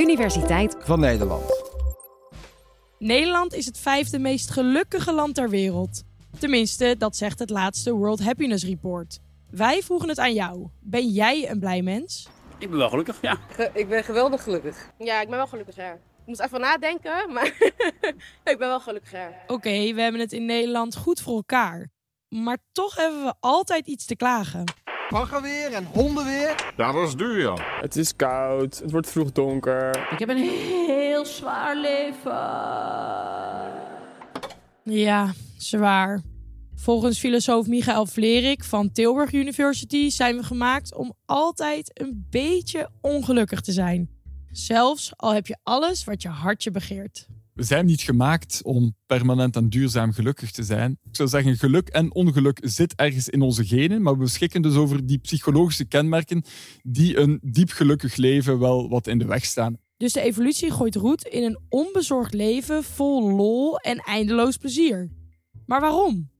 Universiteit van Nederland. Nederland is het vijfde meest gelukkige land ter wereld. Tenminste, dat zegt het laatste World Happiness Report. Wij vroegen het aan jou. Ben jij een blij mens? Ik ben wel gelukkig, ja. ik ben geweldig gelukkig. Ja, ik ben wel gelukkig, ja. Ik moest even nadenken, maar ik ben wel gelukkig, ja. Oké, we hebben het in Nederland goed voor elkaar. Maar toch hebben we altijd iets te klagen. Baggerweer en hondenweer. Ja, dat is duur, ja. Het is koud, het wordt vroeg donker. Ik heb een heel zwaar leven. Ja, zwaar. Volgens filosoof Michael Vlerik van Tilburg University zijn we gemaakt om altijd een beetje ongelukkig te zijn. Zelfs al heb je alles wat je hartje begeert. We zijn niet gemaakt om permanent en duurzaam gelukkig te zijn. Ik zou zeggen, geluk en ongeluk zit ergens in onze genen, maar we beschikken dus over die psychologische kenmerken die een diep gelukkig leven wel wat in de weg staan. Dus de evolutie gooit roet in een onbezorgd leven vol lol en eindeloos plezier. Maar waarom?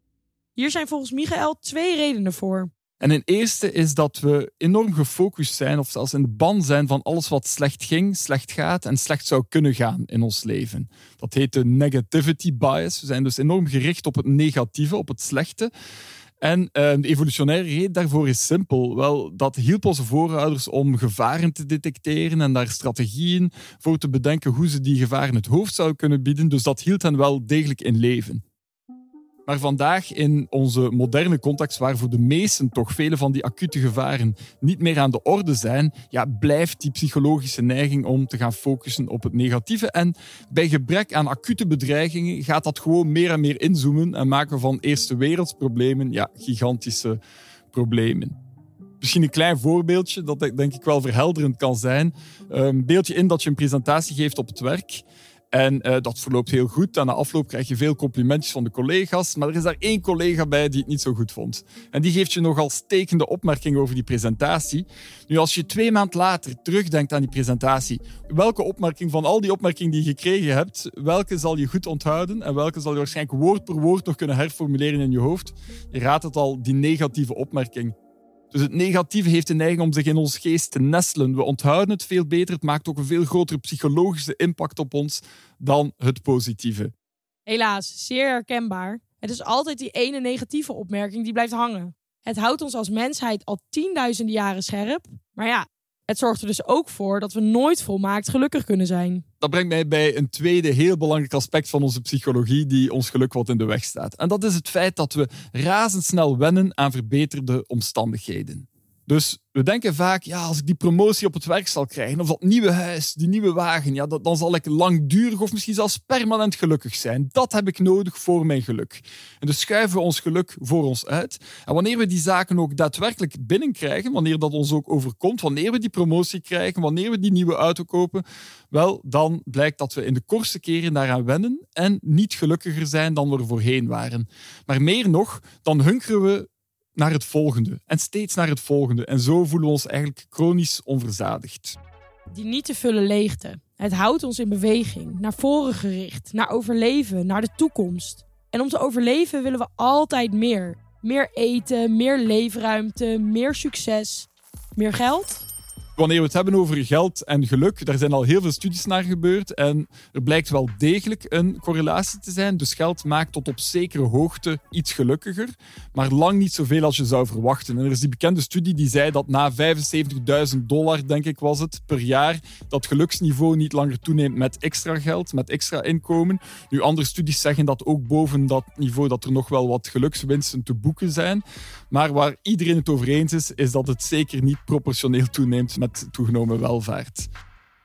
Hier zijn volgens Michael twee redenen voor. En een eerste is dat we enorm gefocust zijn, of zelfs in de ban zijn van alles wat slecht ging, slecht gaat en slecht zou kunnen gaan in ons leven. Dat heet de negativity bias. We zijn dus enorm gericht op het negatieve, op het slechte. En uh, de evolutionaire reden daarvoor is simpel. Wel, dat hielp onze voorouders om gevaren te detecteren en daar strategieën voor te bedenken hoe ze die gevaren het hoofd zouden kunnen bieden. Dus dat hield hen wel degelijk in leven. Maar vandaag in onze moderne context, waar voor de meesten toch vele van die acute gevaren niet meer aan de orde zijn, ja, blijft die psychologische neiging om te gaan focussen op het negatieve. En bij gebrek aan acute bedreigingen gaat dat gewoon meer en meer inzoomen en maken van eerste wereldsproblemen ja, gigantische problemen. Misschien een klein voorbeeldje dat denk ik wel verhelderend kan zijn. Een beeldje in dat je een presentatie geeft op het werk. En uh, dat verloopt heel goed. En na afloop krijg je veel complimentjes van de collega's. Maar er is daar één collega bij die het niet zo goed vond. En die geeft je nogal stekende opmerkingen over die presentatie. Nu, als je twee maanden later terugdenkt aan die presentatie, welke opmerking van al die opmerkingen die je gekregen hebt, welke zal je goed onthouden en welke zal je waarschijnlijk woord per woord nog kunnen herformuleren in je hoofd? Je raadt het al, die negatieve opmerking. Dus het negatieve heeft de neiging om zich in ons geest te nestelen. We onthouden het veel beter. Het maakt ook een veel grotere psychologische impact op ons dan het positieve. Helaas, zeer herkenbaar. Het is altijd die ene negatieve opmerking die blijft hangen. Het houdt ons als mensheid al tienduizenden jaren scherp. Maar ja, het zorgt er dus ook voor dat we nooit volmaakt gelukkig kunnen zijn. Dat brengt mij bij een tweede heel belangrijk aspect van onze psychologie die ons geluk wat in de weg staat. En dat is het feit dat we razendsnel wennen aan verbeterde omstandigheden. Dus we denken vaak, ja, als ik die promotie op het werk zal krijgen, of dat nieuwe huis, die nieuwe wagen, ja, dan zal ik langdurig of misschien zelfs permanent gelukkig zijn. Dat heb ik nodig voor mijn geluk. En dus schuiven we ons geluk voor ons uit. En wanneer we die zaken ook daadwerkelijk binnenkrijgen, wanneer dat ons ook overkomt, wanneer we die promotie krijgen, wanneer we die nieuwe auto kopen, wel, dan blijkt dat we in de kortste keren daaraan wennen en niet gelukkiger zijn dan we er voorheen waren. Maar meer nog, dan hunkeren we naar het volgende en steeds naar het volgende. En zo voelen we ons eigenlijk chronisch onverzadigd. Die niet te vullen leegte. Het houdt ons in beweging, naar voren gericht, naar overleven, naar de toekomst. En om te overleven willen we altijd meer. Meer eten, meer leefruimte, meer succes, meer geld wanneer we het hebben over geld en geluk, daar zijn al heel veel studies naar gebeurd. En er blijkt wel degelijk een correlatie te zijn. Dus geld maakt tot op zekere hoogte iets gelukkiger, maar lang niet zoveel als je zou verwachten. En er is die bekende studie die zei dat na 75.000 dollar, denk ik was het, per jaar, dat geluksniveau niet langer toeneemt met extra geld, met extra inkomen. Nu, andere studies zeggen dat ook boven dat niveau dat er nog wel wat gelukswinsten te boeken zijn. Maar waar iedereen het over eens is, is dat het zeker niet proportioneel toeneemt met toegenomen welvaart.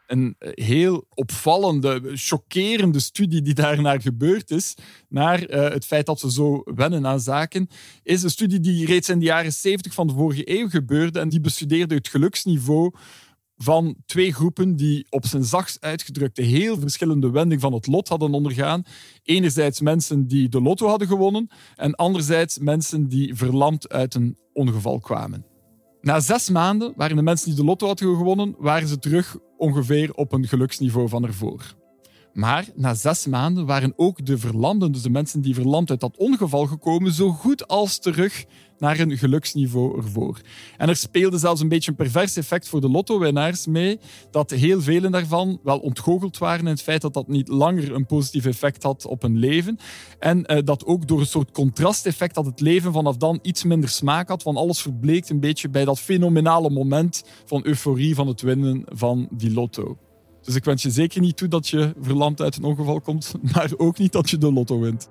Een heel opvallende, chockerende studie die daarnaar gebeurd is, naar uh, het feit dat we zo wennen aan zaken, is een studie die reeds in de jaren 70 van de vorige eeuw gebeurde en die bestudeerde het geluksniveau van twee groepen die op zijn zachtst uitgedrukte heel verschillende wending van het lot hadden ondergaan. Enerzijds mensen die de lotto hadden gewonnen en anderzijds mensen die verlamd uit een ongeval kwamen. Na zes maanden waren de mensen die de lotto hadden gewonnen, waren ze terug ongeveer op een geluksniveau van ervoor. Maar na zes maanden waren ook de verlamden, dus de mensen die verlamd uit dat ongeval gekomen, zo goed als terug naar een geluksniveau ervoor. En er speelde zelfs een beetje een pervers effect voor de lotto-winnaars mee, dat heel velen daarvan wel ontgoocheld waren in het feit dat dat niet langer een positief effect had op hun leven. En uh, dat ook door een soort contrasteffect dat het leven vanaf dan iets minder smaak had, want alles verbleekt een beetje bij dat fenomenale moment van euforie van het winnen van die lotto. Dus ik wens je zeker niet toe dat je verlamd uit een ongeval komt, maar ook niet dat je de lotto wint.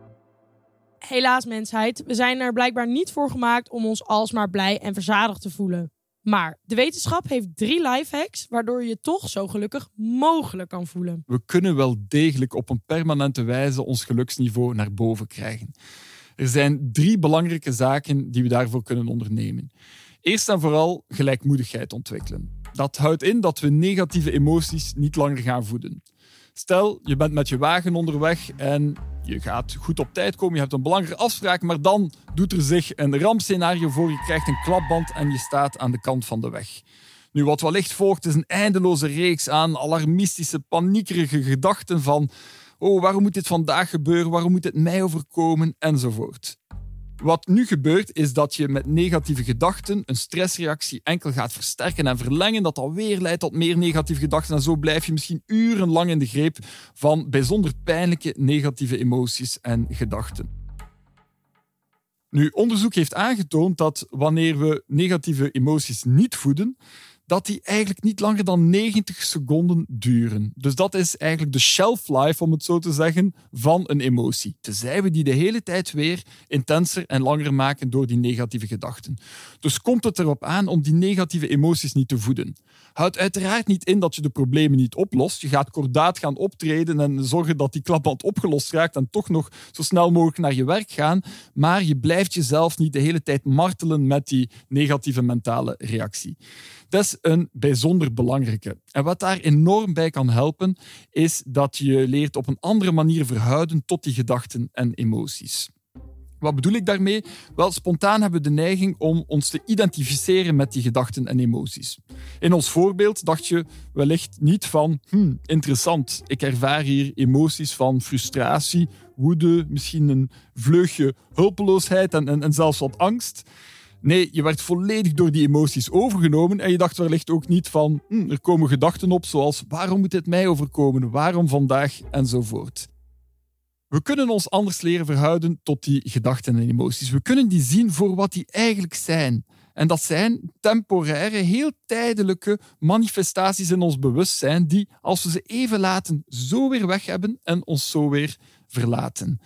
Helaas, mensheid, we zijn er blijkbaar niet voor gemaakt om ons alsmaar blij en verzadigd te voelen. Maar de wetenschap heeft drie lifehacks waardoor je je toch zo gelukkig mogelijk kan voelen. We kunnen wel degelijk op een permanente wijze ons geluksniveau naar boven krijgen. Er zijn drie belangrijke zaken die we daarvoor kunnen ondernemen. Eerst en vooral gelijkmoedigheid ontwikkelen. Dat houdt in dat we negatieve emoties niet langer gaan voeden. Stel, je bent met je wagen onderweg en je gaat goed op tijd komen, je hebt een belangrijke afspraak, maar dan doet er zich een rampscenario voor. Je krijgt een klapband en je staat aan de kant van de weg. Nu, wat wellicht volgt is een eindeloze reeks aan alarmistische, paniekerige gedachten van oh, waarom moet dit vandaag gebeuren, waarom moet dit mij overkomen, enzovoort. Wat nu gebeurt, is dat je met negatieve gedachten een stressreactie enkel gaat versterken en verlengen. Dat alweer leidt tot meer negatieve gedachten. En zo blijf je misschien urenlang in de greep van bijzonder pijnlijke negatieve emoties en gedachten. Nu, onderzoek heeft aangetoond dat wanneer we negatieve emoties niet voeden, dat die eigenlijk niet langer dan 90 seconden duren. Dus dat is eigenlijk de shelf life, om het zo te zeggen, van een emotie. Tenzij we die de hele tijd weer intenser en langer maken door die negatieve gedachten. Dus komt het erop aan om die negatieve emoties niet te voeden. Houdt uiteraard niet in dat je de problemen niet oplost. Je gaat kordaat gaan optreden en zorgen dat die klapband opgelost raakt en toch nog zo snel mogelijk naar je werk gaan. Maar je blijft jezelf niet de hele tijd martelen met die negatieve mentale reactie. Is een bijzonder belangrijke. En wat daar enorm bij kan helpen, is dat je leert op een andere manier verhouden tot die gedachten en emoties. Wat bedoel ik daarmee? Wel, spontaan hebben we de neiging om ons te identificeren met die gedachten en emoties. In ons voorbeeld dacht je wellicht niet van, hm, interessant, ik ervaar hier emoties van frustratie, woede, misschien een vleugje hulpeloosheid en, en, en zelfs wat angst. Nee, je werd volledig door die emoties overgenomen en je dacht wellicht ook niet van, hm, er komen gedachten op zoals waarom moet dit mij overkomen, waarom vandaag enzovoort. We kunnen ons anders leren verhouden tot die gedachten en emoties. We kunnen die zien voor wat die eigenlijk zijn. En dat zijn temporaire, heel tijdelijke manifestaties in ons bewustzijn die, als we ze even laten, zo weer weg hebben en ons zo weer verlaten.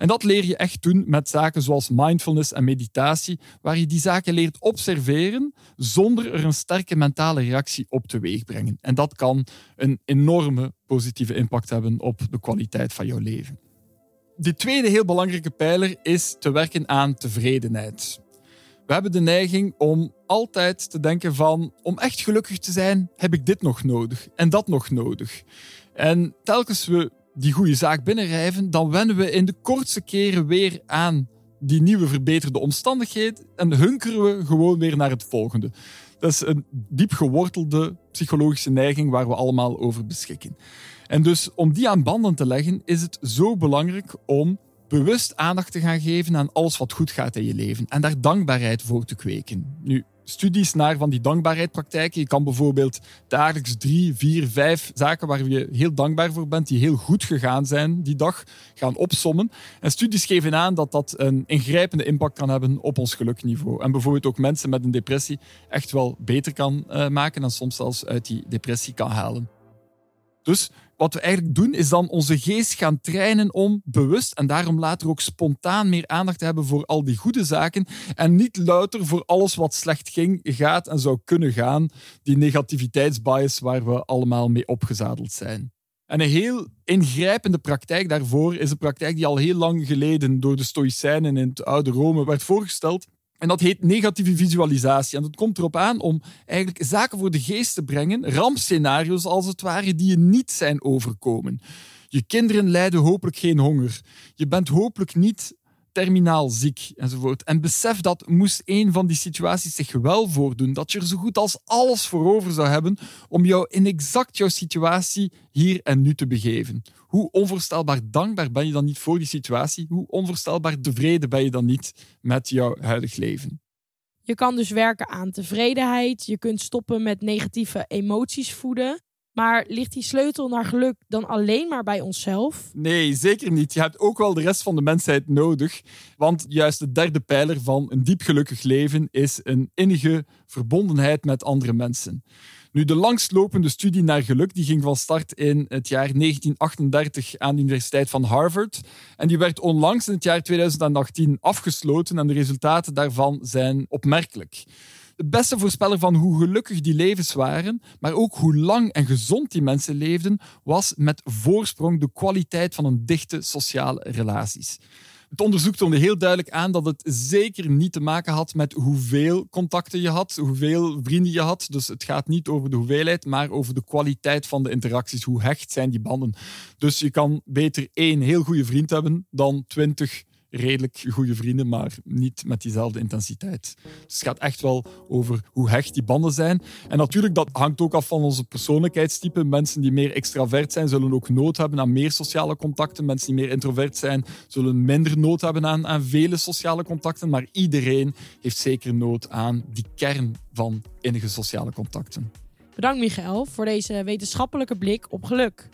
En dat leer je echt doen met zaken zoals mindfulness en meditatie, waar je die zaken leert observeren zonder er een sterke mentale reactie op teweeg brengen. En dat kan een enorme positieve impact hebben op de kwaliteit van jouw leven. De tweede heel belangrijke pijler is te werken aan tevredenheid. We hebben de neiging om altijd te denken van om echt gelukkig te zijn heb ik dit nog nodig en dat nog nodig. En telkens we die goede zaak binnenrijven, dan wennen we in de kortste keren weer aan die nieuwe verbeterde omstandigheid en hunkeren we gewoon weer naar het volgende. Dat is een diep gewortelde psychologische neiging waar we allemaal over beschikken. En dus om die aan banden te leggen, is het zo belangrijk om bewust aandacht te gaan geven aan alles wat goed gaat in je leven en daar dankbaarheid voor te kweken. Nu, studies naar van die dankbaarheidpraktijken. Je kan bijvoorbeeld dagelijks drie, vier, vijf zaken waar je heel dankbaar voor bent, die heel goed gegaan zijn die dag, gaan opsommen. En studies geven aan dat dat een ingrijpende impact kan hebben op ons gelukniveau. En bijvoorbeeld ook mensen met een depressie echt wel beter kan uh, maken en soms zelfs uit die depressie kan halen. Dus wat we eigenlijk doen, is dan onze geest gaan trainen om bewust en daarom later ook spontaan meer aandacht te hebben voor al die goede zaken en niet louter voor alles wat slecht ging, gaat en zou kunnen gaan, die negativiteitsbias waar we allemaal mee opgezadeld zijn. En een heel ingrijpende praktijk daarvoor is een praktijk die al heel lang geleden door de Stoïcijnen in het oude Rome werd voorgesteld. En dat heet negatieve visualisatie. En dat komt erop aan om eigenlijk zaken voor de geest te brengen, rampscenario's als het ware, die je niet zijn overkomen. Je kinderen lijden hopelijk geen honger. Je bent hopelijk niet terminaal ziek enzovoort. En besef dat moest een van die situaties zich wel voordoen, dat je er zo goed als alles voor over zou hebben om jou in exact jouw situatie hier en nu te begeven. Hoe onvoorstelbaar dankbaar ben je dan niet voor die situatie? Hoe onvoorstelbaar tevreden ben je dan niet met jouw huidig leven? Je kan dus werken aan tevredenheid. Je kunt stoppen met negatieve emoties voeden. Maar ligt die sleutel naar geluk dan alleen maar bij onszelf? Nee, zeker niet. Je hebt ook wel de rest van de mensheid nodig. Want juist de derde pijler van een diep gelukkig leven is een innige verbondenheid met andere mensen. Nu, de langstlopende studie naar geluk die ging van start in het jaar 1938 aan de Universiteit van Harvard. En die werd onlangs in het jaar 2018 afgesloten en de resultaten daarvan zijn opmerkelijk. De beste voorspeller van hoe gelukkig die levens waren, maar ook hoe lang en gezond die mensen leefden, was met voorsprong de kwaliteit van een dichte sociale relaties. Het onderzoek toonde heel duidelijk aan dat het zeker niet te maken had met hoeveel contacten je had, hoeveel vrienden je had. Dus het gaat niet over de hoeveelheid, maar over de kwaliteit van de interacties. Hoe hecht zijn die banden? Dus je kan beter één heel goede vriend hebben dan twintig redelijk goede vrienden, maar niet met diezelfde intensiteit. Dus het gaat echt wel over hoe hecht die banden zijn. En natuurlijk, dat hangt ook af van onze persoonlijkheidstype. Mensen die meer extravert zijn, zullen ook nood hebben aan meer sociale contacten. Mensen die meer introvert zijn, zullen minder nood hebben aan, aan vele sociale contacten. Maar iedereen heeft zeker nood aan die kern van innige sociale contacten. Bedankt Michael voor deze wetenschappelijke blik op geluk.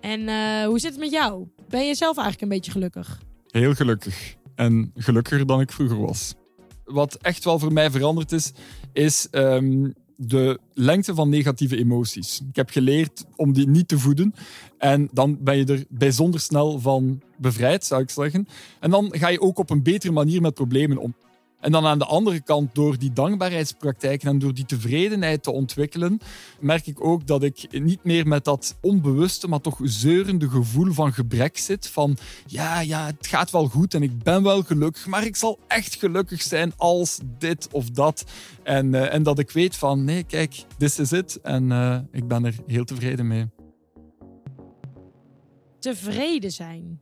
En uh, hoe zit het met jou? Ben je zelf eigenlijk een beetje gelukkig? Heel gelukkig. En gelukkiger dan ik vroeger was. Wat echt wel voor mij veranderd is, is um, de lengte van negatieve emoties. Ik heb geleerd om die niet te voeden. En dan ben je er bijzonder snel van bevrijd, zou ik zeggen. En dan ga je ook op een betere manier met problemen om. En dan aan de andere kant, door die dankbaarheidspraktijken en door die tevredenheid te ontwikkelen, merk ik ook dat ik niet meer met dat onbewuste, maar toch zeurende gevoel van gebrek zit. Van ja, ja, het gaat wel goed en ik ben wel gelukkig, maar ik zal echt gelukkig zijn als dit of dat. En, uh, en dat ik weet van nee, kijk, this is it. En uh, ik ben er heel tevreden mee. Tevreden zijn.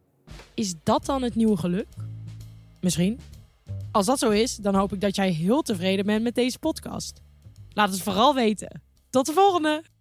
Is dat dan het nieuwe geluk? Misschien. Als dat zo is, dan hoop ik dat jij heel tevreden bent met deze podcast. Laat het vooral weten. Tot de volgende!